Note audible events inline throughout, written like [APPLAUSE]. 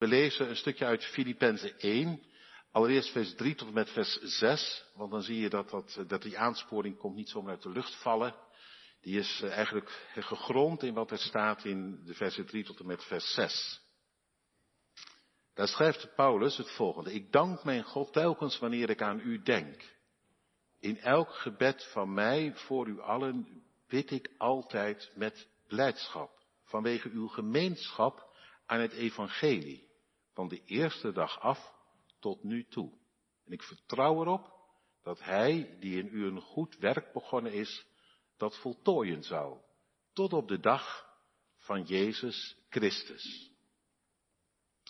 We lezen een stukje uit Filippenzen 1, allereerst vers 3 tot en met vers 6, want dan zie je dat, dat, dat die aansporing komt niet zomaar uit de lucht vallen. Die is eh, eigenlijk gegrond in wat er staat in de versen 3 tot en met vers 6. Daar schrijft Paulus het volgende. Ik dank mijn God telkens wanneer ik aan u denk. In elk gebed van mij voor u allen bid ik altijd met blijdschap vanwege uw gemeenschap aan het evangelie van de eerste dag af tot nu toe. En ik vertrouw erop dat hij die in u een goed werk begonnen is, dat voltooien zal, tot op de dag van Jezus Christus.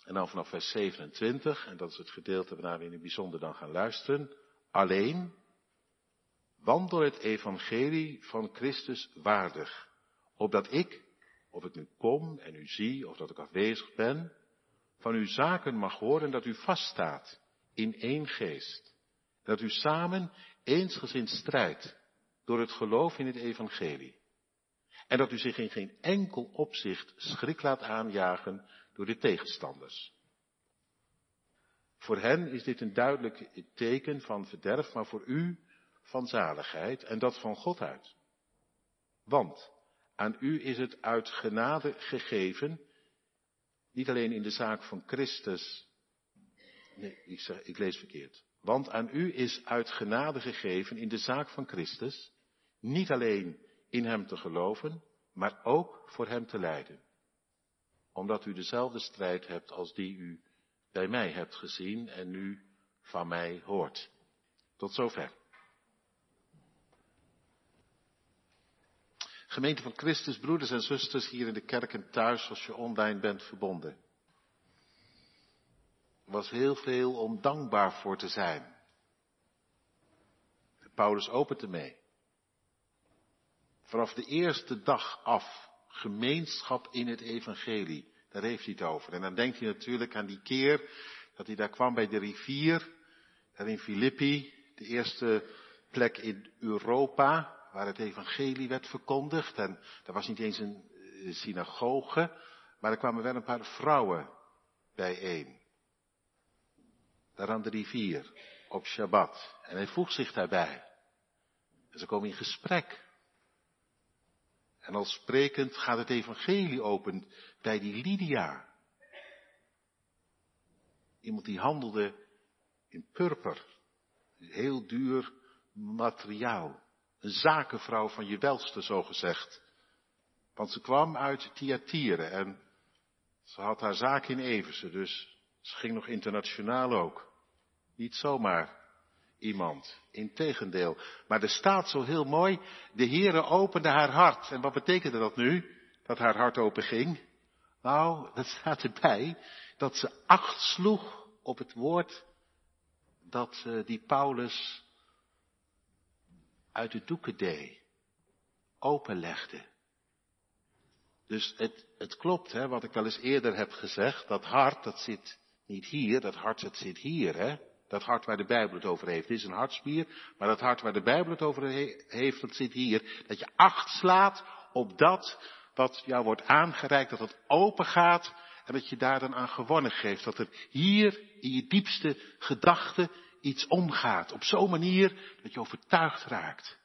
En dan vanaf vers 27, en dat is het gedeelte waarna we in het bijzonder dan gaan luisteren, alleen wandel het evangelie van Christus waardig, opdat ik, of ik nu kom en u zie, of dat ik afwezig ben, van uw zaken mag horen dat u vaststaat in één geest. Dat u samen eensgezind strijdt door het geloof in het evangelie. En dat u zich in geen enkel opzicht schrik laat aanjagen door de tegenstanders. Voor hen is dit een duidelijk teken van verderf, maar voor u van zaligheid en dat van God uit. Want aan u is het uit genade gegeven, niet alleen in de zaak van Christus. Nee, ik, zeg, ik lees verkeerd. Want aan u is uit genade gegeven in de zaak van Christus, niet alleen in hem te geloven, maar ook voor hem te lijden. Omdat u dezelfde strijd hebt als die u bij mij hebt gezien en nu van mij hoort. Tot zover. Gemeente van Christus, broeders en zusters hier in de kerk en thuis als je online bent verbonden. Er was heel veel om dankbaar voor te zijn. Paulus opent ermee. Vanaf de eerste dag af, gemeenschap in het evangelie, daar heeft hij het over. En dan denkt hij natuurlijk aan die keer dat hij daar kwam bij de rivier, daar in Filippi, de eerste plek in Europa, waar het evangelie werd verkondigd. En er was niet eens een eh, synagoge, maar er kwamen wel een paar vrouwen bijeen. Daar aan de rivier, op Shabbat. En hij voegt zich daarbij. En ze komen in gesprek. En al sprekend gaat het evangelie open bij die Lydia. Iemand die handelde in purper. Heel duur materiaal. Een zakenvrouw van je welste, zo gezegd. Want ze kwam uit Thyatire en ze had haar zaak in Everse, dus ze ging nog internationaal ook. Niet zomaar iemand, integendeel. Maar er staat zo heel mooi, de Heere opende haar hart. En wat betekende dat nu, dat haar hart open ging? Nou, dat staat erbij, dat ze acht sloeg op het woord dat uh, die Paulus uit de doeken deed, openlegde. Dus het, het klopt, hè, wat ik wel eens eerder heb gezegd, dat hart, dat zit niet hier, dat hart, dat zit hier, hè. Dat hart waar de Bijbel het over heeft, is een hartspier, maar dat hart waar de Bijbel het over heeft, dat zit hier. Dat je acht slaat op dat wat jou wordt aangereikt, dat het open gaat en dat je daar dan aan gewonnen geeft. Dat er hier in je diepste gedachten iets omgaat. Op zo'n manier dat je overtuigd raakt.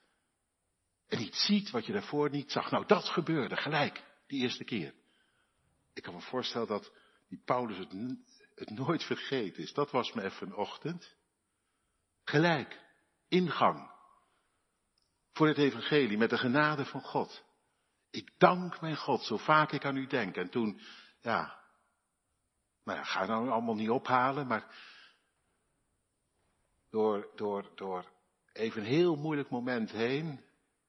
En iets ziet wat je daarvoor niet zag. Nou, dat gebeurde gelijk, die eerste keer. Ik kan me voorstellen dat die Paulus het, het nooit vergeten is. Dat was me even een ochtend. Gelijk, ingang. Voor het evangelie, met de genade van God. Ik dank mijn God, zo vaak ik aan u denk. En toen, ja, nou ja, ga nou allemaal niet ophalen, maar door, door, door even een heel moeilijk moment heen,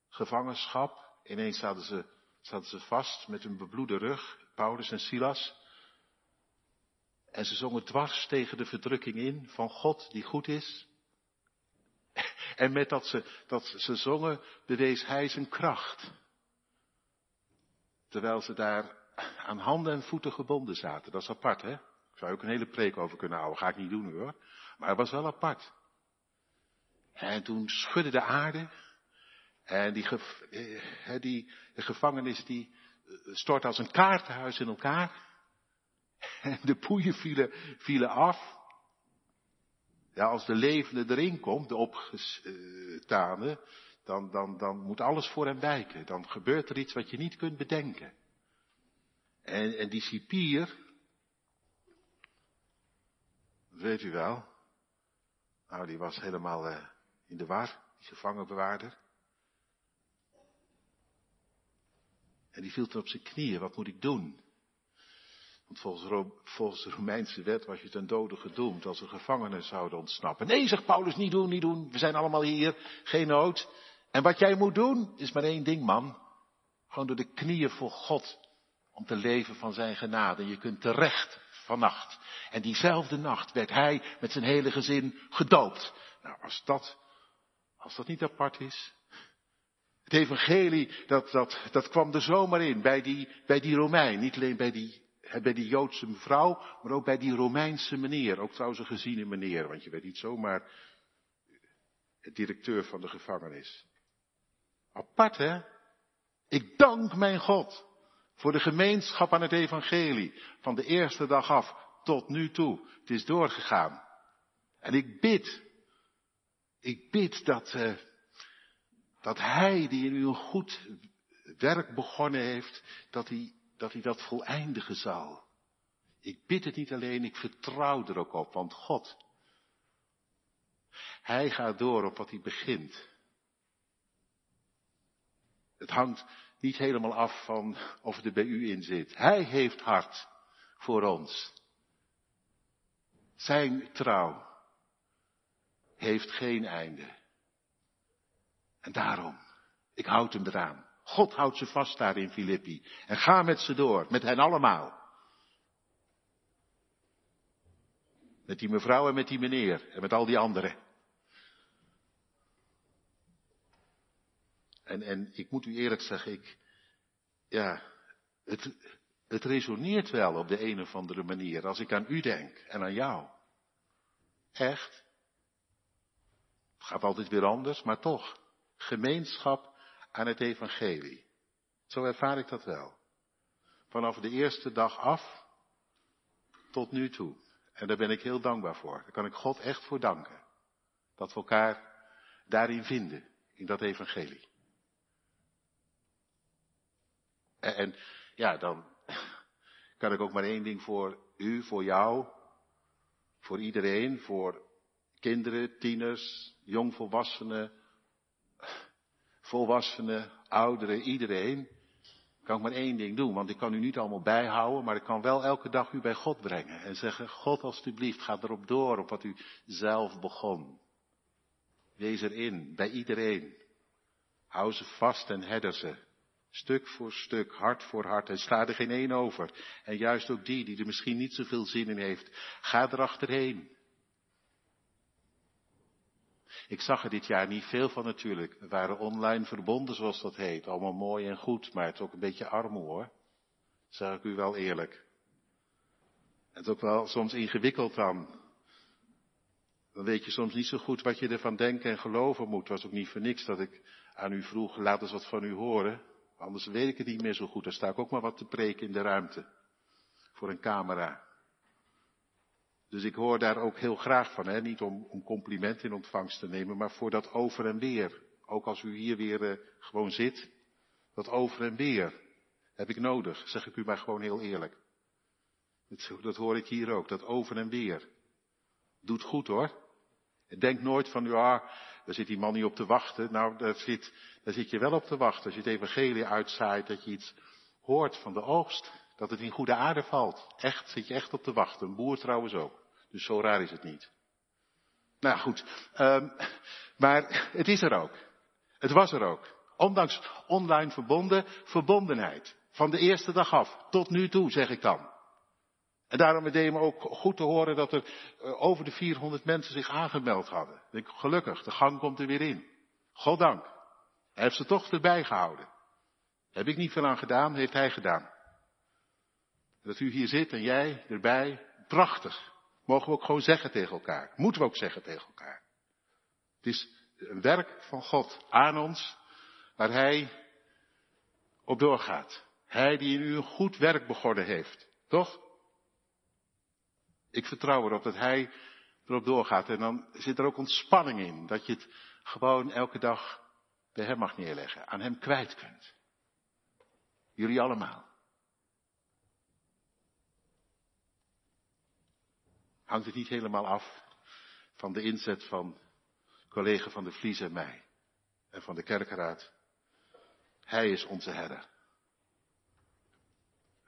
gevangenschap, ineens zaten ze, zaten ze vast met hun bebloede rug, Paulus en Silas. En ze zongen dwars tegen de verdrukking in van God die goed is. [LAUGHS] En met dat ze, dat ze zongen, bewees hij zijn kracht. Terwijl ze daar aan handen en voeten gebonden zaten. Dat is apart, hè? Ik zou ook een hele preek over kunnen houden. Ga ik niet doen hoor. Maar het was wel apart. En toen schudde de aarde. En die, eh, die gevangenis die eh, stort als een kaartenhuis in elkaar. En de poeien vielen, vielen af. Ja, als de levende erin komt, de opgestane, dan, dan, dan moet alles voor hem wijken. Dan gebeurt er iets wat je niet kunt bedenken. En, en die cipier, weet u wel, nou die was helemaal uh, in de war, die gevangenbewaarder. En die viel toen op zijn knieën, wat moet ik doen? Want volgens, volgens de Romeinse wet was je ten dode gedoemd als er gevangenen zouden ontsnappen. Nee, zegt Paulus, niet doen, niet doen. We zijn allemaal hier, geen nood. En wat jij moet doen, is maar één ding, man. Gewoon door de knieën voor God. Om te leven van zijn genade. En je kunt terecht vannacht. En diezelfde nacht werd hij met zijn hele gezin gedoopt. Nou, als dat, als dat niet apart is. Het evangelie, dat, dat, dat kwam er zomaar in bij die, bij die Romein. Niet alleen bij die bij die Joodse mevrouw, maar ook bij die Romeinse meneer. Ook trouwens een geziene meneer, want je weet niet zomaar het directeur van de gevangenis. Apart hè? Ik dank mijn God voor de gemeenschap aan het evangelie. Van de eerste dag af tot nu toe. Het is doorgegaan. En ik bid, ik bid dat, uh, dat hij die in u een goed werk begonnen heeft, dat hij dat hij dat voleindigen zal. Ik bid het niet alleen, ik vertrouw er ook op, want God, Hij gaat door op wat hij begint. Het hangt niet helemaal af van of het er bij u in zit. Hij heeft hart voor ons. Zijn trouw heeft geen einde. En daarom, ik houd hem eraan. God houdt ze vast daar in Filippi. En ga met ze door, met hen allemaal. Met die mevrouw en met die meneer en met al die anderen. En, en ik moet u eerlijk zeggen, ik, ja, het, het resoneert wel op de een of andere manier als ik aan u denk en aan jou. Echt. Gaat altijd weer anders, maar toch. Gemeenschap aan het evangelie. Zo ervaar ik dat wel. Vanaf de eerste dag af tot nu toe. En daar ben ik heel dankbaar voor. Daar kan ik God echt voor danken. Dat we elkaar daarin vinden, in dat evangelie. En, en ja, dan kan ik ook maar één ding voor u, voor jou, voor iedereen, voor kinderen, tieners, jongvolwassenen, volwassenen, ouderen, iedereen, kan ik maar één ding doen, want ik kan u niet allemaal bijhouden, maar ik kan wel elke dag u bij God brengen en zeggen, God alstublieft, ga erop door op wat u zelf begon. Wees erin, bij iedereen. Hou ze vast en herder ze. Stuk voor stuk, hart voor hart en sla er geen één over. En juist ook die die er misschien niet zoveel zin in heeft, ga erachterheen. Ik zag er dit jaar niet veel van natuurlijk. We waren online verbonden, zoals dat heet. Allemaal mooi en goed, maar het is ook een beetje armoe hoor. Zeg ik u wel eerlijk. Het is ook wel soms ingewikkeld dan. Dan weet je soms niet zo goed wat je ervan denken en geloven moet. Het was ook niet voor niks dat ik aan u vroeg, laat eens wat van u horen. Anders weet ik het niet meer zo goed. Dan sta ik ook maar wat te preken in de ruimte. Voor een camera. Dus ik hoor daar ook heel graag van, hè? niet om, om complimenten in ontvangst te nemen, maar voor dat over en weer. Ook als u hier weer uh, gewoon zit, dat over en weer heb ik nodig, zeg ik u maar gewoon heel eerlijk. Dat, dat hoor ik hier ook, dat over en weer. Doet goed hoor. Denk nooit van, ja, daar zit die man niet op te wachten. Nou, daar zit, daar zit je wel op te wachten. Als je het evangelie uitzaait, dat je iets hoort van de oogst. Dat het in goede aarde valt. Echt, zit je echt op te wachten. Een boer trouwens ook. Dus zo raar is het niet. Nou goed, um, maar het is er ook. Het was er ook. Ondanks online verbonden, verbondenheid. Van de eerste dag af, tot nu toe, zeg ik dan. En daarom deed me ook goed te horen dat er uh, over de 400 mensen zich aangemeld hadden. Ik, gelukkig, de gang komt er weer in. Goddank. Hij heeft ze toch erbij gehouden. Heb ik niet veel aan gedaan, heeft hij gedaan. Dat u hier zit en jij erbij, prachtig. Mogen we ook gewoon zeggen tegen elkaar. Moeten we ook zeggen tegen elkaar. Het is een werk van God aan ons, waar Hij op doorgaat. Hij die in u een goed werk begonnen heeft. Toch? Ik vertrouw erop dat hij erop doorgaat. En dan zit er ook ontspanning in. Dat je het gewoon elke dag bij hem mag neerleggen. Aan hem kwijt kunt. Jullie allemaal. Hangt het niet helemaal af van de inzet van collega van de Vlies en mij. En van de kerkenraad. Hij is onze herder.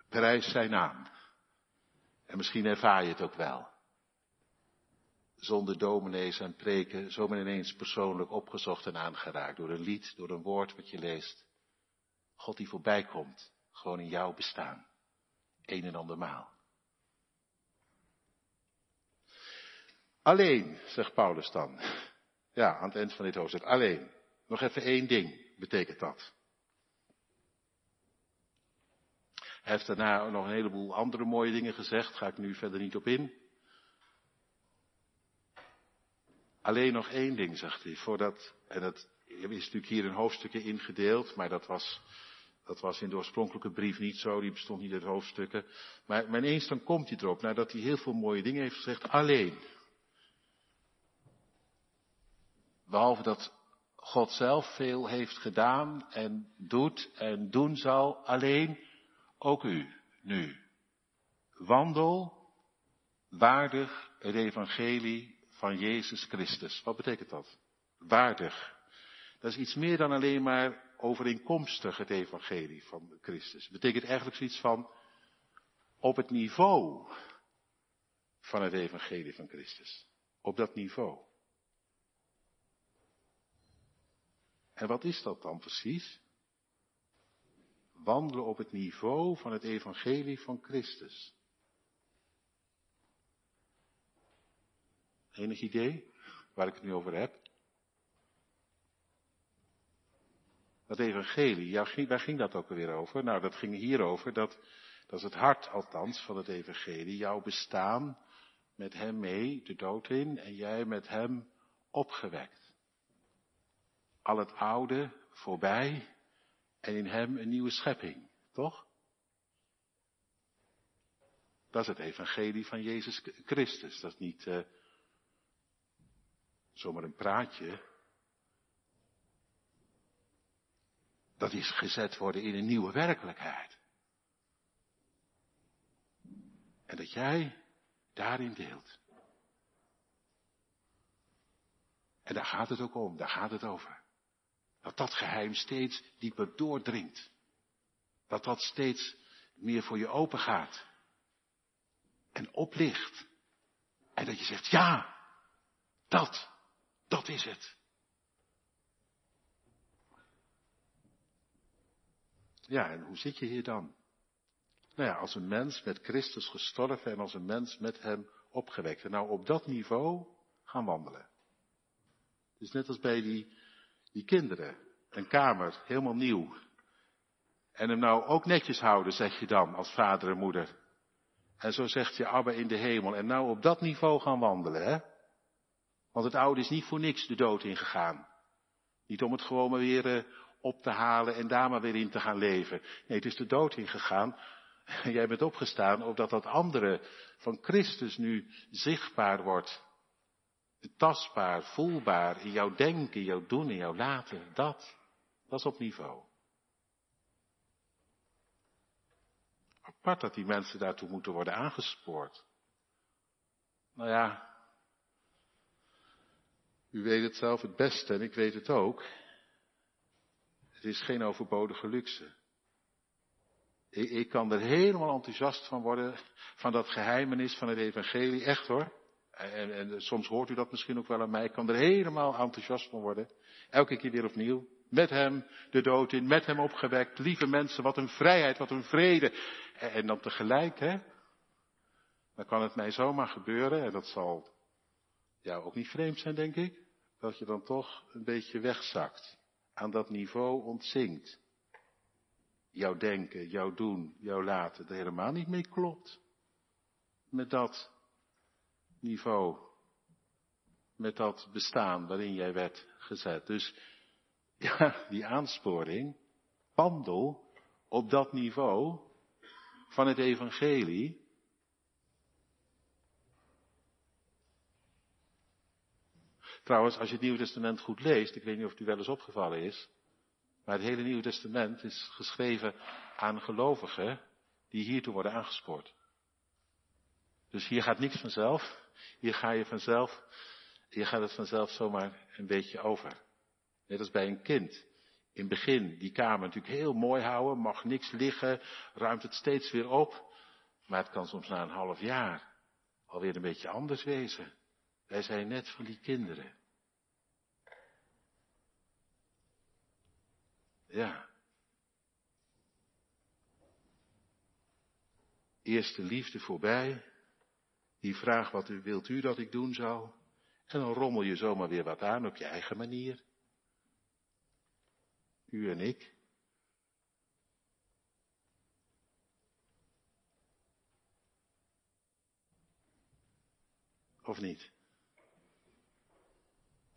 Prijs zijn naam. En misschien ervaar je het ook wel. Zonder dominees en preken, zomaar ineens persoonlijk opgezocht en aangeraakt. Door een lied, door een woord wat je leest. God die voorbij komt, gewoon in jouw bestaan. Een en andermaal. Alleen, zegt Paulus dan. Ja, aan het eind van dit hoofdstuk. Alleen. Nog even één ding betekent dat. Hij heeft daarna nog een heleboel andere mooie dingen gezegd, ga ik nu verder niet op in. Alleen nog één ding, zegt hij, voordat, en dat is natuurlijk hier in hoofdstukken ingedeeld, maar dat was, dat was in de oorspronkelijke brief niet zo, die bestond niet uit hoofdstukken. Maar, maar ineens dan komt hij erop, nadat hij heel veel mooie dingen heeft gezegd, alleen. Behalve dat God zelf veel heeft gedaan en doet en doen zal, alleen ook u, nu. Wandel waardig het evangelie van Jezus Christus. Wat betekent dat? Waardig. Dat is iets meer dan alleen maar overeenkomstig het evangelie van Christus. Het betekent eigenlijk zoiets van op het niveau van het evangelie van Christus. Op dat niveau. En wat is dat dan precies? wandelen op het niveau van het evangelie van Christus. Enig idee waar ik het nu over heb? Dat evangelie, ja, waar ging dat ook alweer over? Nou, dat ging hierover, dat, dat is het hart althans van het evangelie, jouw bestaan met hem mee, de dood in, en jij met hem opgewekt. Al het oude voorbij, en in hem een nieuwe schepping, toch? Dat is het evangelie van Jezus Christus. Dat is niet uh, zomaar een praatje. Dat is gezet worden in een nieuwe werkelijkheid. En dat jij daarin deelt. En daar gaat het ook om, daar gaat het over. Dat dat geheim steeds dieper doordringt. Dat dat steeds meer voor je open gaat. En oplicht. En dat je zegt, ja, dat, dat is het. Ja, en hoe zit je hier dan? Nou ja, als een mens met Christus gestorven en als een mens met hem opgewekt. En nou op dat niveau gaan wandelen. Dus net als bij die die kinderen, een kamer, helemaal nieuw. En hem nou ook netjes houden, zeg je dan, als vader en moeder. En zo zegt je Abba in de hemel. En nou op dat niveau gaan wandelen, hè? Want het oude is niet voor niks de dood ingegaan. Niet om het gewoon maar weer uh, op te halen en daar maar weer in te gaan leven. Nee, het is de dood ingegaan. En [LAUGHS] jij bent opgestaan opdat dat andere van Christus nu zichtbaar wordt tastbaar, voelbaar in jouw denken, jouw doen, in jouw laten. Dat, dat is op niveau. Apart dat die mensen daartoe moeten worden aangespoord. Nou ja, u weet het zelf het beste en ik weet het ook. Het is geen overbodige luxe. Ik, ik kan er helemaal enthousiast van worden, van dat geheimenis van het evangelie, echt hoor. En, en, soms hoort u dat misschien ook wel aan mij. Ik kan er helemaal enthousiast van worden. Elke keer weer opnieuw. Met hem de dood in, met hem opgewekt. Lieve mensen, wat een vrijheid, wat een vrede. En, dan tegelijk, hè. Dan kan het mij zomaar gebeuren, en dat zal jou ook niet vreemd zijn, denk ik. Dat je dan toch een beetje wegzakt. Aan dat niveau ontzinkt. Jouw denken, jouw doen, jouw laten er helemaal niet mee klopt. Met dat niveau met dat bestaan waarin jij werd gezet. Dus [LAUGHS] ja, die aansporing, pandel op dat niveau van het evangelie. Trouwens, als je het Nieuwe Testament goed leest, ik weet niet of het u wel eens opgevallen is, maar het hele Nieuwe Testament is geschreven aan gelovigen die hiertoe worden aangespoord. Dus hier gaat niks vanzelf. Hier ga je vanzelf, hier gaat het vanzelf zomaar een beetje over. Net als bij een kind. In het begin die kamer natuurlijk heel mooi houden, mag niks liggen, ruimt het steeds weer op. Maar het kan soms na een half jaar alweer een beetje anders wezen. Wij zijn net van die kinderen. Ja. Eerste liefde voorbij. Die vraag, wat wilt u dat ik doen zou? En dan rommel je zomaar weer wat aan op je eigen manier. U en ik. Of niet?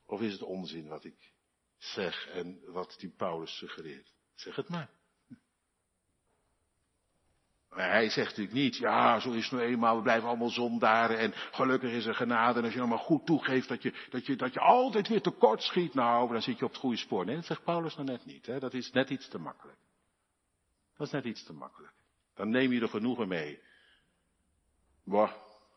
Of is het onzin wat ik zeg en wat die Paulus suggereert? Zeg het maar. Hij zegt natuurlijk niet, ja, zo is het nou eenmaal, we blijven allemaal zondaren en gelukkig is er genade. En als je nou maar goed toegeeft dat je, dat je, dat je altijd weer tekort schiet, nou, dan zit je op het goede spoor. Nee, dat zegt Paulus nou net niet. Hè? Dat is net iets te makkelijk. Dat is net iets te makkelijk. Dan neem je er genoegen mee. Boah,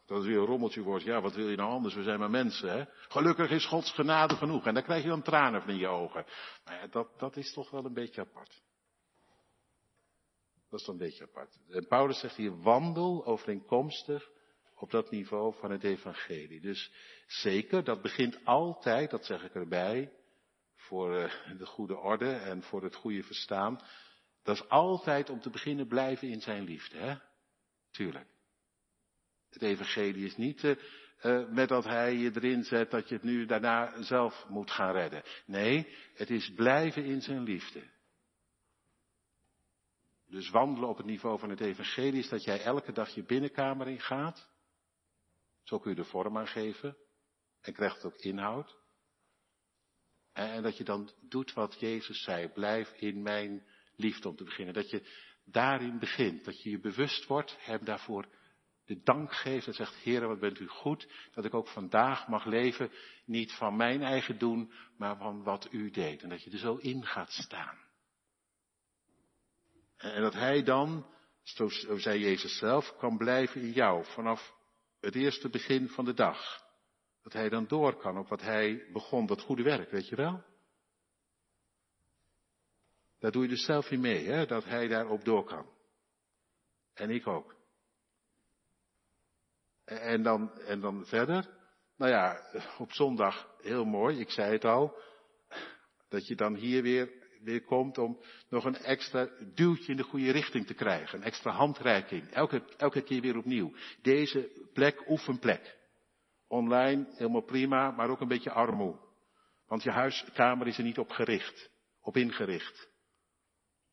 dat het weer een rommeltje wordt. Ja, wat wil je nou anders? We zijn maar mensen, hè? Gelukkig is Gods genade genoeg. En dan krijg je dan tranen van in je ogen. Maar ja, dat, dat is toch wel een beetje apart. Dat is dan een beetje apart. En Paulus zegt hier, wandel overeenkomstig op dat niveau van het evangelie. Dus zeker, dat begint altijd, dat zeg ik erbij, voor eh, de goede orde en voor het goede verstaan. Dat is altijd om te beginnen blijven in zijn liefde, hè? Tuurlijk. Het evangelie is niet uh, met dat hij je erin zet dat je het nu daarna zelf moet gaan redden. Nee, het is blijven in zijn liefde. Dus wandelen op het niveau van het evangelie is dat jij elke dag je binnenkamer in gaat. Zo kun je de vorm aan geven. En krijgt het ook inhoud. En dat je dan doet wat Jezus zei. Blijf in mijn liefde om te beginnen. Dat je daarin begint. Dat je je bewust wordt. Hem daarvoor de dank geeft. En zegt, Heer, wat bent u goed. Dat ik ook vandaag mag leven. Niet van mijn eigen doen. Maar van wat u deed. En dat je er zo in gaat staan. En dat hij dan, zo zei Jezus zelf, kan blijven in jou vanaf het eerste begin van de dag. Dat hij dan door kan op wat hij begon, dat goede werk, weet je wel? Daar doe je dus zelf in mee, hè, dat hij daarop door kan. En ik ook. En dan, en dan verder. Nou ja, op zondag heel mooi, ik zei het al. Dat je dan hier weer weer komt om nog een extra duwtje in de goede richting te krijgen. Een extra handreiking. Elke, elke keer weer opnieuw. Deze plek, oefenplek. Online, helemaal prima, maar ook een beetje armoe. Want je huiskamer is er niet op gericht. Op ingericht.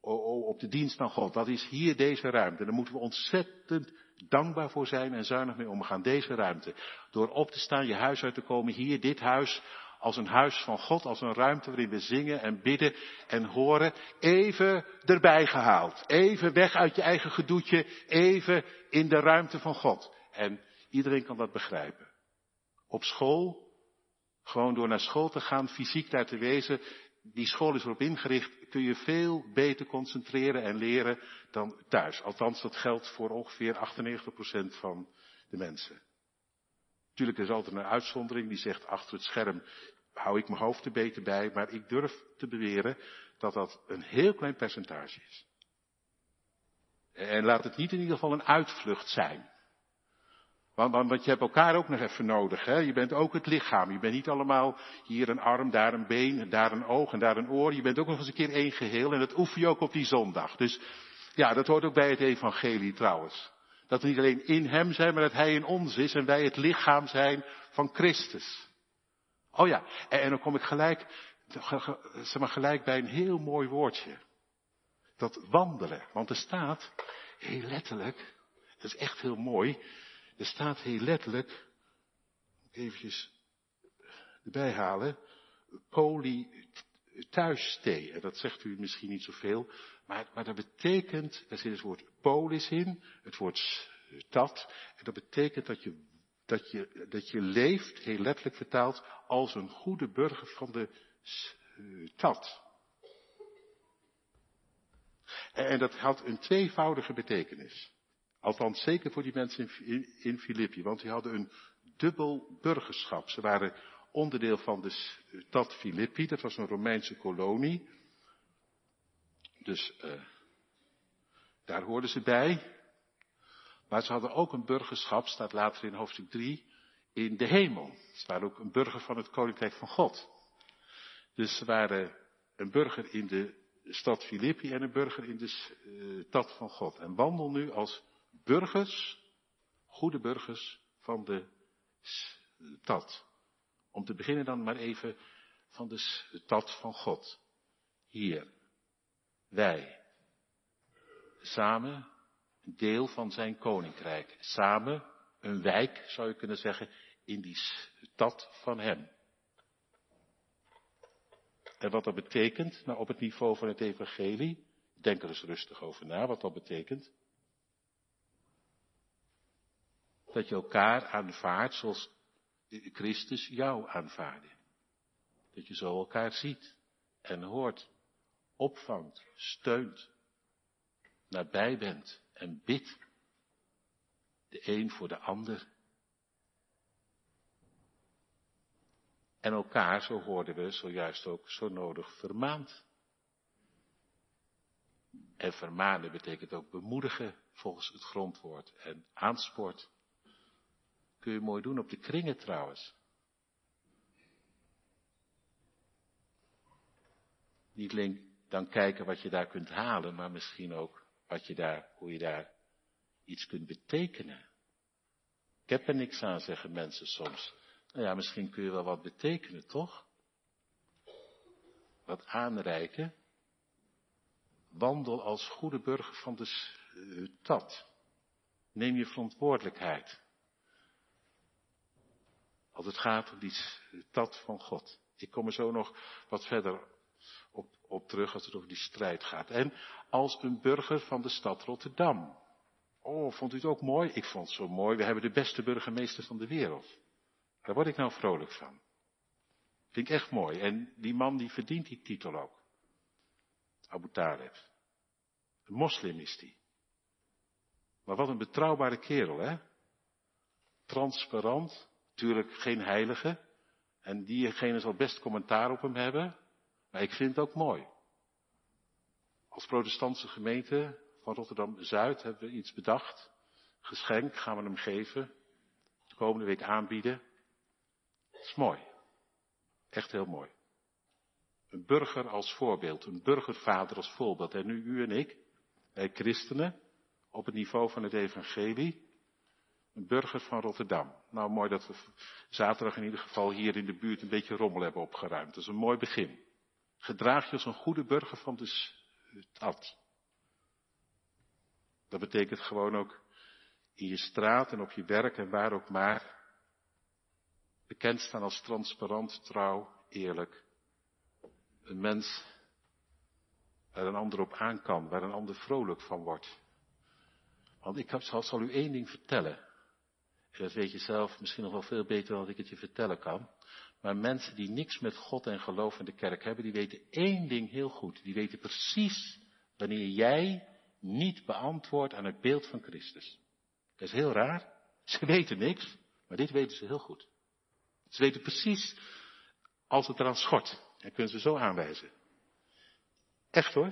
op de dienst van God. Dat is hier deze ruimte. Daar moeten we ontzettend dankbaar voor zijn en zuinig mee omgaan. Deze ruimte. Door op te staan, je huis uit te komen. Hier, dit huis als een huis van God, als een ruimte waarin we zingen en bidden en horen, even erbij gehaald. Even weg uit je eigen gedoetje, even in de ruimte van God. En iedereen kan dat begrijpen. Op school, gewoon door naar school te gaan, fysiek daar te wezen, die school is erop ingericht, kun je veel beter concentreren en leren dan thuis. Althans, dat geldt voor ongeveer 98% van de mensen. Natuurlijk is altijd een uitzondering die zegt achter het scherm hou ik mijn hoofd er beter bij, maar ik durf te beweren dat dat een heel klein percentage is. En laat het niet in ieder geval een uitvlucht zijn. Want, want, je hebt elkaar ook nog even nodig. Hè? Je bent ook het lichaam. Je bent niet allemaal hier een arm, daar een been, daar een oog en daar een oor. Je bent ook nog eens een keer één geheel. En dat oefen je ook op die zondag. Dus ja, dat hoort ook bij het evangelie trouwens. Dat we niet alleen in hem zijn, maar dat hij in ons is en wij het lichaam zijn van Christus. Oh ja, en, dan kom ik gelijk, zeg maar gelijk bij een heel mooi woordje. Dat wandelen. Want er staat, heel letterlijk, dat is echt heel mooi, er staat heel letterlijk, eventjes erbij halen, poli thuisstee. En dat zegt u misschien niet zoveel, maar, maar dat betekent, er zit het woord polis in, het woord stad, en dat betekent dat je dat je, dat je leeft, heel letterlijk vertaald, als een goede burger van de stad. En dat had een tweevoudige betekenis. Althans, zeker voor die mensen in, in Filippi, want die hadden een dubbel burgerschap. Ze waren onderdeel van de stad Filippi, dat was een Romeinse kolonie. Dus uh, daar hoorden ze bij. Maar ze hadden ook een burgerschap, staat later in hoofdstuk 3, in de hemel. Ze waren ook een burger van het koninkrijk van God. Dus ze waren een burger in de stad Filippi en een burger in de uh, stad van God. En wandel nu als burgers, goede burgers van de stad. Om te beginnen dan maar even van de stad van God. Hier, wij, samen een deel van zijn koninkrijk. Samen een wijk, zou je kunnen zeggen, in die stad van hem. En wat dat betekent, nou op het niveau van het evangelie, denk er eens rustig over na wat dat betekent. Dat je elkaar aanvaardt zoals Christus jou aanvaarde. Dat je zo elkaar ziet en hoort, opvangt, steunt, nabij bent en bidt. De een voor de ander. En elkaar, zo hoorden we zojuist ook, zo nodig vermaand. En vermanen betekent ook bemoedigen volgens het grondwoord en aanspoort. Kun je mooi doen op de kringen trouwens. Niet alleen dan kijken wat je daar kunt halen, maar misschien ook wat je daar, hoe je daar iets kunt betekenen. Ik heb er niks aan, zeggen mensen soms. Nou ja, misschien kun je wel wat betekenen, toch? Wat aanreiken. Wandel als goede burger van de stad. Neem je verantwoordelijkheid. Als het gaat om die stad van God. Ik kom er zo nog wat verder op, terug als het over die strijd gaat. En als een burger van de stad Rotterdam. Oh, vond u het ook mooi? Ik vond het zo mooi. We hebben de beste burgemeester van de wereld. Daar word ik nou vrolijk van. Vind ik echt mooi. En die man die verdient die titel ook. Abu Talib. Een moslim is die. Maar wat een betrouwbare kerel, hè? Transparant. Natuurlijk geen heilige. En diegene zal best commentaar op hem hebben. Maar ik vind het ook mooi. Als protestantse gemeente van Rotterdam-Zuid hebben we iets bedacht. Geschenk gaan we hem geven. De komende week aanbieden. Dat is mooi. Echt heel mooi. Een burger als voorbeeld, een burgervader als voorbeeld. En nu u en ik, wij christenen, op het niveau van het evangelie, een burger van Rotterdam. Nou, mooi dat we zaterdag in ieder geval hier in de buurt een beetje rommel hebben opgeruimd. Dat is een mooi begin. Gedraag je als een goede burger van de stad. Dat betekent gewoon ook in je straat en op je werk en waar ook maar. Bekend staan als transparant, trouw, eerlijk. Een mens waar een ander op aan kan, waar een ander vrolijk van wordt. Want ik zal, zal u één ding vertellen. En dat weet je zelf misschien nog wel veel beter dan ik het je vertellen kan. Maar mensen die niks met God en geloof in de kerk hebben, die weten één ding heel goed. Die weten precies wanneer jij niet beantwoordt aan het beeld van Christus. Dat is heel raar. [LAUGHS] Ze weten niks, maar dit weten ze heel goed. Ze weten precies als het eraan schort. En kunnen ze zo aanwijzen. Echt hoor.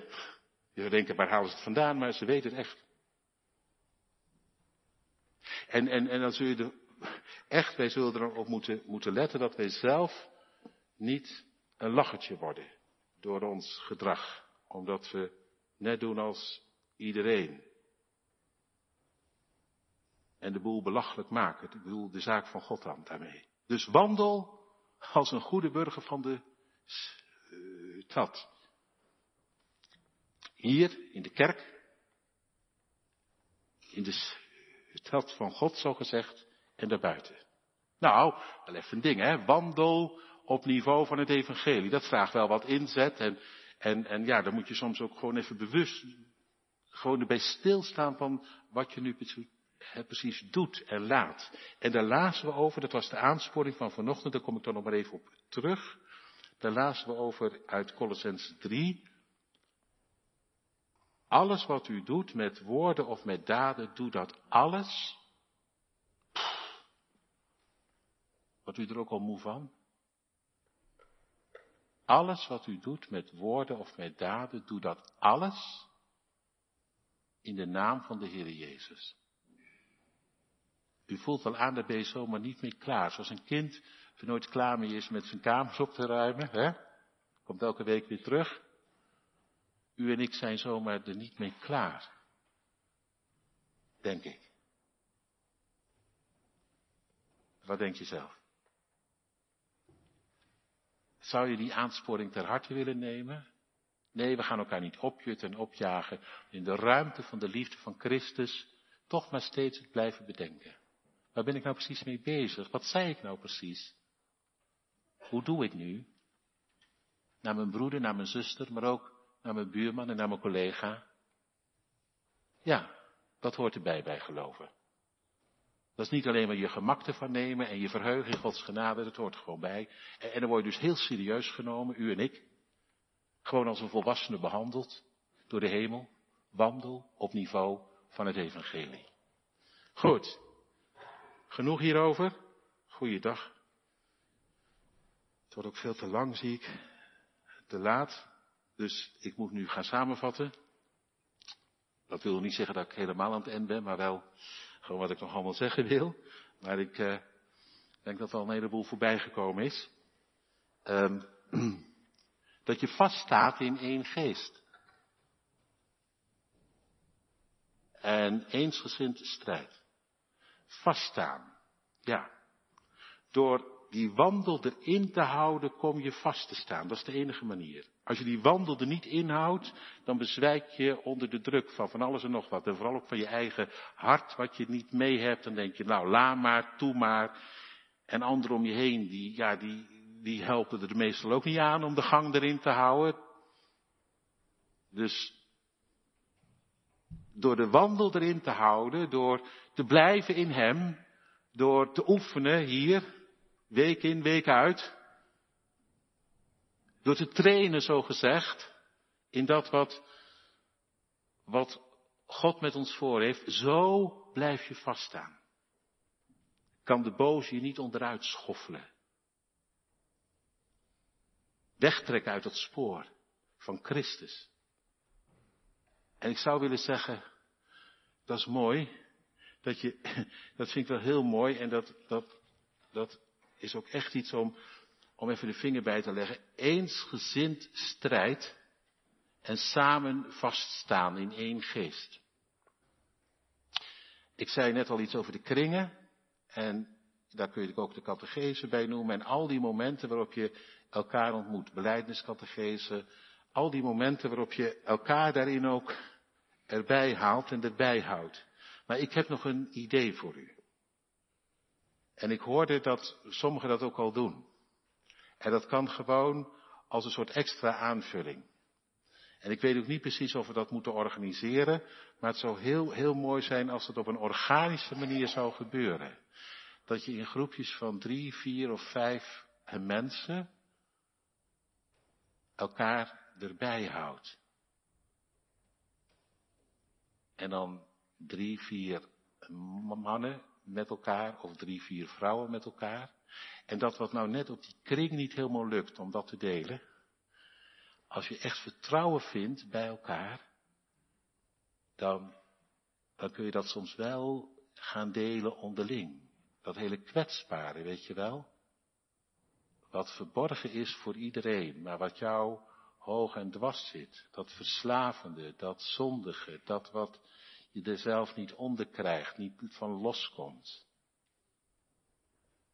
Je zou denken, waar halen ze het vandaan? Maar ze weten het echt. En, en, en dan zul je er echt, wij zullen erop moeten, moeten letten dat wij zelf niet een lachertje worden door ons gedrag. Omdat we net doen als iedereen. En de boel belachelijk maken. Ik bedoel, de zaak van God aan daarmee. Dus wandel als een goede burger van de stad. Hier in de kerk, in de stad van God zo gezegd, en daarbuiten. Nou, wel even een ding, hè. Wandel op niveau van het evangelie. Dat vraagt wel wat inzet. En, en, en ja, dan moet je soms ook gewoon even bewust, gewoon erbij stilstaan van wat je nu precies doet en laat. En daar lazen we over, dat was de aansporing van vanochtend, daar kom ik dan nog maar even op terug. Daar lazen we over uit Colossens 3. Alles wat u doet met woorden of met daden, doe dat alles. Wordt u er ook al moe van? Alles wat u doet met woorden of met daden, doe dat alles in de naam van de Heer Jezus. U voelt wel aan, daar ben je zomaar niet mee klaar. Zoals een kind er nooit klaar mee is met zijn kamers op te ruimen. Hè? Komt elke week weer terug. U en ik zijn zomaar er niet mee klaar. Denk ik. Wat denk je zelf? Zou je die aansporing ter harte willen nemen? Nee, we gaan elkaar niet opjutten en opjagen. In de ruimte van de liefde van Christus toch maar steeds het blijven bedenken. Waar ben ik nou precies mee bezig? Wat zei ik nou precies? Hoe doe ik nu? Naar mijn broeder, naar mijn zuster, maar ook naar mijn buurman en naar mijn collega. Ja, dat hoort erbij bij geloven. Dat is niet alleen maar je gemak ervan nemen en je verheugen in Gods genade, dat hoort gewoon bij. En dan word je dus heel serieus genomen, u en ik. Gewoon als een volwassene behandeld door de hemel. Wandel op niveau van het evangelie. Goed. Genoeg hierover. Goeiedag. Het wordt ook veel te lang, zie ik. Te laat. Dus ik moet nu gaan samenvatten. Dat wil niet zeggen dat ik helemaal aan het eind ben, maar wel gewoon wat ik nog allemaal zeggen wil. Maar ik uh, denk dat er al een heleboel voorbij gekomen is. Um, [CLEARS THROAT] dat je vaststaat in één geest. En eensgezind strijd. Vaststaan. Ja. Door die wandel erin te houden, kom je vast te staan. Dat is de enige manier. Als je die wandel er niet inhoudt, dan bezwijk je onder de druk van van alles en nog wat. En vooral ook van je eigen hart, wat je niet mee hebt. Dan denk je, nou, la maar, toe maar. En anderen om je heen, die, ja, die, die helpen er meestal ook niet aan om de gang erin te houden. Dus door de wandel erin te houden, door te blijven in Hem, door te oefenen hier, week in, week uit. Door te trainen, zo gezegd, in dat wat, wat God met ons voor heeft, zo blijf je vaststaan. Kan de boze je niet onderuit schoffelen. Wegtrekken uit het spoor van Christus. En ik zou willen zeggen, dat is mooi, dat je, [LAUGHS] dat vind ik wel heel mooi en dat, dat, dat is ook echt iets om, om even de vinger bij te leggen. Eensgezind strijd en samen vaststaan in één geest. Ik zei net al iets over de kringen. En daar kun je ook de catechese bij noemen. En al die momenten waarop je elkaar ontmoet. Beleidniscatechese. Al die momenten waarop je elkaar daarin ook erbij haalt en erbij houdt. Maar ik heb nog een idee voor u. En ik hoorde dat sommigen dat ook al doen. En dat kan gewoon als een soort extra aanvulling. En ik weet ook niet precies of we dat moeten organiseren, maar het zou heel, heel mooi zijn als het op een organische manier zou gebeuren. Dat je in groepjes van drie, vier of vijf mensen elkaar erbij houdt. En dan drie, vier mannen met elkaar, of drie, vier vrouwen met elkaar. En dat wat nou net op die kring niet helemaal lukt om dat te delen. Als je echt vertrouwen vindt bij elkaar, dan, dan kun je dat soms wel gaan delen onderling. Dat hele kwetsbare, weet je wel. Wat verborgen is voor iedereen, maar wat jou hoog en dwars zit. Dat verslavende, dat zondige, dat wat je er zelf niet onder krijgt, niet van loskomt.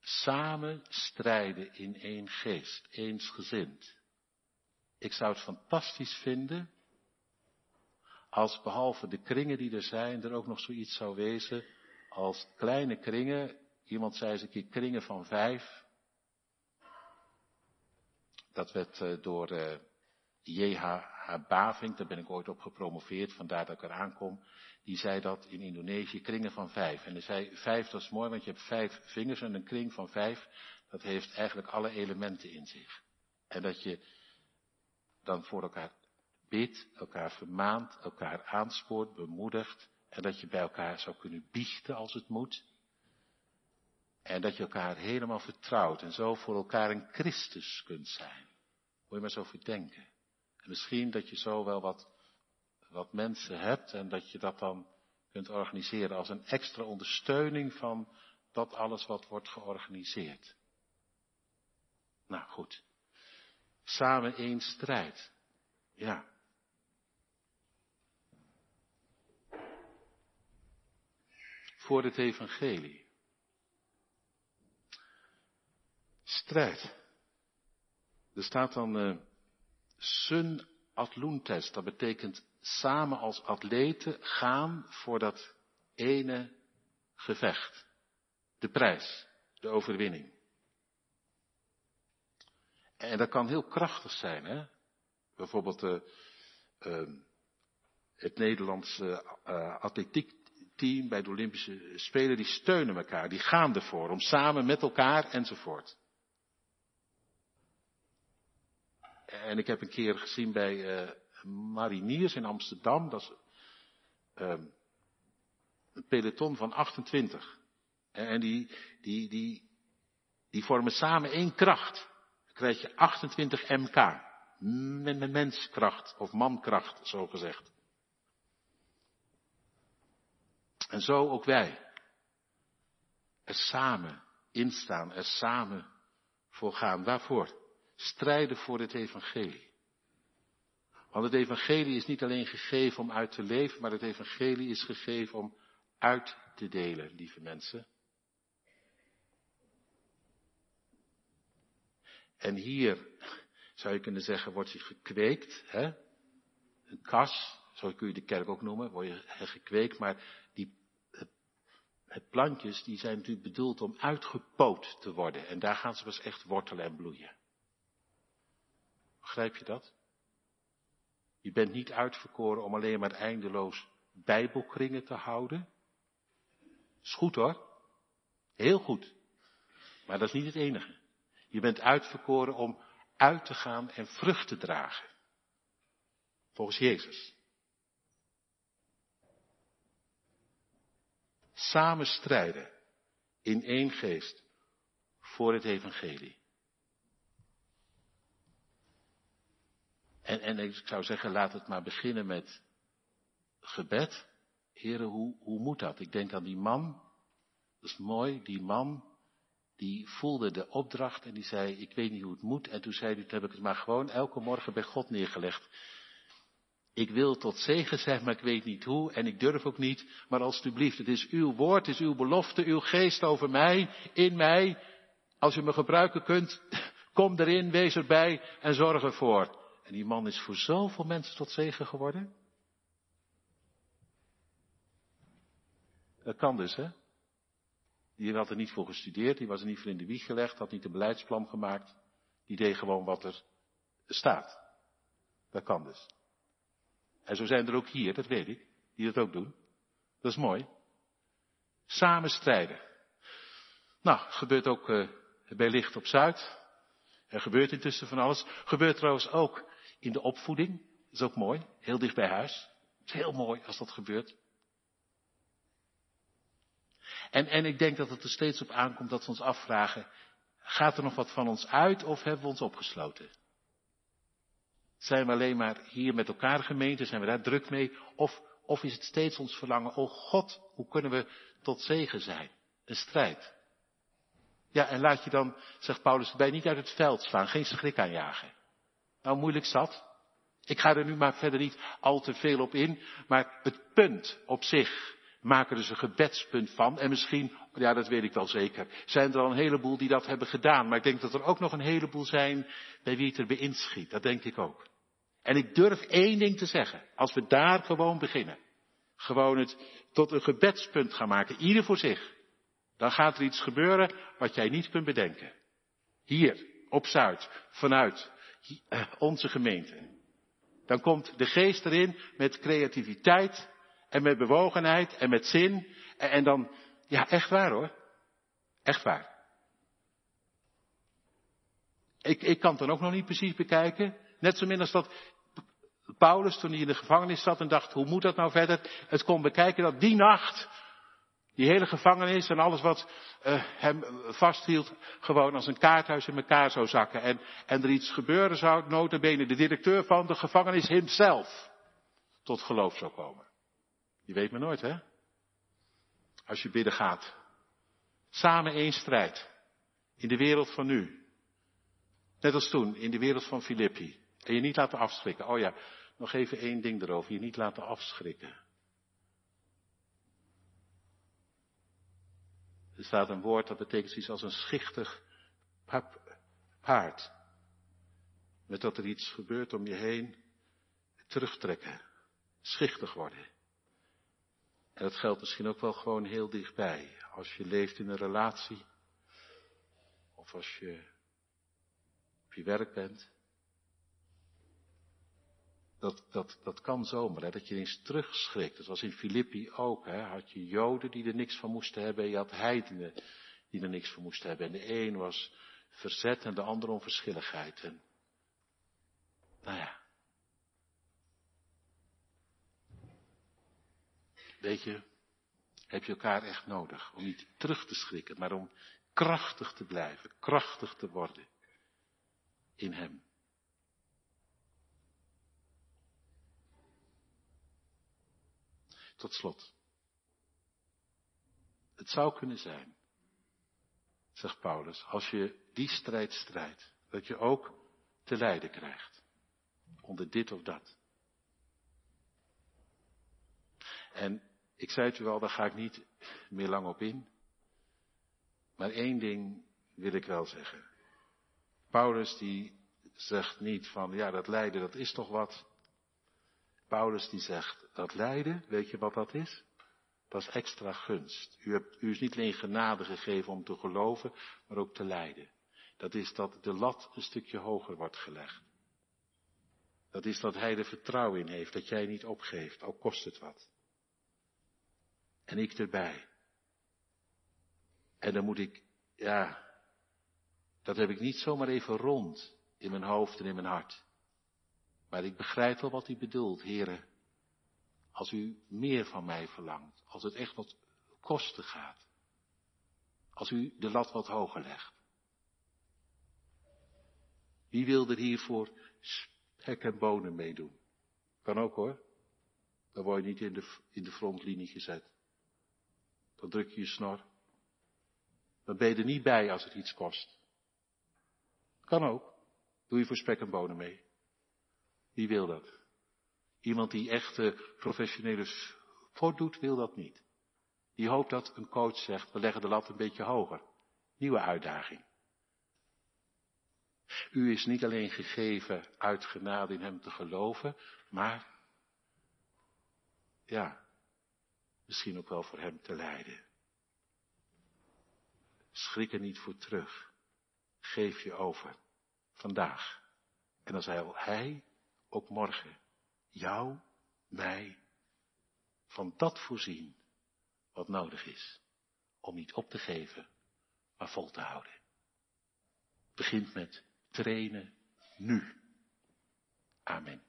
Samen strijden in één geest, eensgezind. Ik zou het fantastisch vinden als behalve de kringen die er zijn, er ook nog zoiets zou wezen als kleine kringen. Iemand zei eens een keer kringen van vijf. Dat werd eh, door J.H. Bavink, daar ben ik ooit op gepromoveerd, vandaar dat ik eraan kom. Die zei dat in Indonesië, kringen van vijf. En hij zei, vijf dat is mooi, want je hebt vijf vingers en een kring van vijf, dat heeft eigenlijk alle elementen in zich. En dat je dan voor elkaar bidt, elkaar vermaant, elkaar aanspoort, bemoedigt. En dat je bij elkaar zou kunnen biechten als het moet. En dat je elkaar helemaal vertrouwt en zo voor elkaar een Christus kunt zijn. Moet je maar zo verdenken. En misschien dat je zo wel wat, wat mensen hebt en dat je dat dan kunt organiseren als een extra ondersteuning van dat alles wat wordt georganiseerd. Nou goed. Samen één strijd. Ja. Voor het evangelie. Strijd. Er staat dan uh, sun atluntes, dat betekent samen als atleten gaan voor dat ene gevecht. De prijs, de overwinning. En dat kan heel krachtig zijn, hè? Bijvoorbeeld uh, het Nederlandse uh, atletiekteam bij de Olympische Spelen, die steunen elkaar, die gaan ervoor om samen met elkaar enzovoort. En ik heb een keer gezien bij uh, Mariniers in Amsterdam, dat is uh, een peloton van 28. En die, die, die, die vormen samen één kracht. Dan krijg je 28 MK. Menskracht of mankracht, zo gezegd. En zo ook wij. Er samen instaan, er samen voor gaan. Waarvoor? strijden voor het evangelie. Want het evangelie is niet alleen gegeven om uit te leven, maar het evangelie is gegeven om uit te delen, lieve mensen. En hier zou je kunnen zeggen, wordt hij gekweekt, hè? Een kas, zo kun je de kerk ook noemen, word je gekweekt, maar die het plantjes, die zijn natuurlijk bedoeld om uitgepoot te worden. En daar gaan ze pas echt wortelen en bloeien. Begrijp je dat? Je bent niet uitverkoren om alleen maar eindeloos bijbelkringen te houden. Is goed hoor. Heel goed. Maar dat is niet het enige. Je bent uitverkoren om uit te gaan en vrucht te dragen. Volgens Jezus. Samen strijden in één geest voor het evangelie. En, en ik zou zeggen, laat het maar beginnen met gebed. Heren, hoe, hoe moet dat? Ik denk aan die man. Dat is mooi, die man. Die voelde de opdracht en die zei, ik weet niet hoe het moet. En toen zei hij, toen heb ik het maar gewoon elke morgen bij God neergelegd. Ik wil tot zegen zijn, maar ik weet niet hoe en ik durf ook niet. Maar alstublieft, het is uw woord, het is uw belofte, uw geest over mij, in mij. Als u me gebruiken kunt, [LAUGHS] kom erin, wees erbij en zorg ervoor. En die man is voor zoveel mensen tot zegen geworden. Dat kan dus, hè? Die had er niet voor gestudeerd, die was er niet voor in de wieg gelegd, had niet een beleidsplan gemaakt. Die deed gewoon wat er staat. Dat kan dus. En zo zijn er ook hier, dat weet ik, die dat ook doen. Dat is mooi. Samen strijden. Nou, gebeurt ook uh, bij Licht op Zuid. Er gebeurt intussen van alles. Gebeurt trouwens ook in de opvoeding. Dat is ook mooi. Heel dicht bij huis. Het is heel mooi als dat gebeurt. En, en ik denk dat het er steeds op aankomt dat we ons afvragen, gaat er nog wat van ons uit of hebben we ons opgesloten? Zijn we alleen maar hier met elkaar gemeente, zijn we daar druk mee? Of, of is het steeds ons verlangen, oh God, hoe kunnen we tot zegen zijn? Een strijd. Ja, en laat je dan, zegt Paulus bij niet uit het veld slaan, geen schrik aanjagen. Nou, moeilijk zat. Ik ga er nu maar verder niet al te veel op in, maar het punt op zich maken er dus een gebedspunt van. En misschien, ja dat weet ik wel zeker, zijn er al een heleboel die dat hebben gedaan. Maar ik denk dat er ook nog een heleboel zijn bij wie het erbij inschiet. Dat denk ik ook. En ik durf één ding te zeggen. Als we daar gewoon beginnen. Gewoon het tot een gebedspunt gaan maken. Ieder voor zich. Dan gaat er iets gebeuren wat jij niet kunt bedenken. Hier, op Zuid, vanuit onze gemeente. Dan komt de geest erin met creativiteit en met bewogenheid en met zin. En, dan, ja, echt waar hoor. Echt waar. Ik, ik kan het dan ook nog niet precies bekijken. Net zo min als dat Paulus, toen hij in de gevangenis zat en dacht, hoe moet dat nou verder? Het kon bekijken dat die nacht, die hele gevangenis en alles wat uh, hem vasthield, gewoon als een kaarthuis in elkaar zou zakken. En, en er iets gebeuren zou, notabene de directeur van de gevangenis hemzelf tot geloof zou komen. Je weet maar nooit, hè? Als je bidden gaat. Samen één strijd. In de wereld van nu. Net als toen, in de wereld van Filippi. En je niet laten afschrikken. Oh ja, nog even één ding erover. Je niet laten afschrikken. Er staat een woord dat betekent iets als een schichtig paard. Met dat er iets gebeurt om je heen. Terugtrekken. Schichtig worden. En dat geldt misschien ook wel gewoon heel dichtbij. Als je leeft in een relatie. Of als je op je werk bent. Dat, dat, dat kan zomaar, hè, dat je eens terugschrikt. Dat was in Filippi ook. Hè. Had je Joden die er niks van moesten hebben. En je had heidenen die er niks van moesten hebben. En de een was verzet en de ander onverschilligheid. En, nou ja. Weet je, heb je elkaar echt nodig. Om niet terug te schrikken, maar om krachtig te blijven. Krachtig te worden. In Hem. Tot slot. Het zou kunnen zijn, zegt Paulus, als je die strijd strijdt, dat je ook te lijden krijgt. Onder dit of dat. En ik zei het u al, daar ga ik niet meer lang op in. Maar één ding wil ik wel zeggen. Paulus die zegt niet van, ja dat lijden dat is toch wat. Paulus die zegt, dat lijden, weet je wat dat is? Dat is extra gunst. U, hebt, u is niet alleen genade gegeven om te geloven, maar ook te lijden. Dat is dat de lat een stukje hoger wordt gelegd. Dat is dat hij er vertrouwen in heeft, dat jij niet opgeeft, al kost het wat. En ik erbij. En dan moet ik, ja, dat heb ik niet zomaar even rond in mijn hoofd en in mijn hart. Maar ik begrijp wel wat u bedoelt, heren. Als u meer van mij verlangt, als het echt wat kosten gaat. Als u de lat wat hoger legt. Wie wil er hiervoor spek en bonen meedoen? Kan ook hoor. Dan word je niet in de, in de frontlinie gezet. Dan druk je je snor. Dan ben je er niet bij als het iets kost. Kan ook. Doe je voor spek en bonen mee. Wie wil dat? Iemand die echte professionele voordoet, wil dat niet. Die hoopt dat een coach zegt, we leggen de lat een beetje hoger. Nieuwe uitdaging. U is niet alleen gegeven uit genade in hem te geloven, maar, ja, misschien ook wel voor hem te lijden. Schrik er niet voor terug. Geef je over. Vandaag. En dan zal hij ook morgen jou, mij, van dat voorzien wat nodig is. Om niet op te geven, maar vol te houden. Begint met trainen nu. Amen.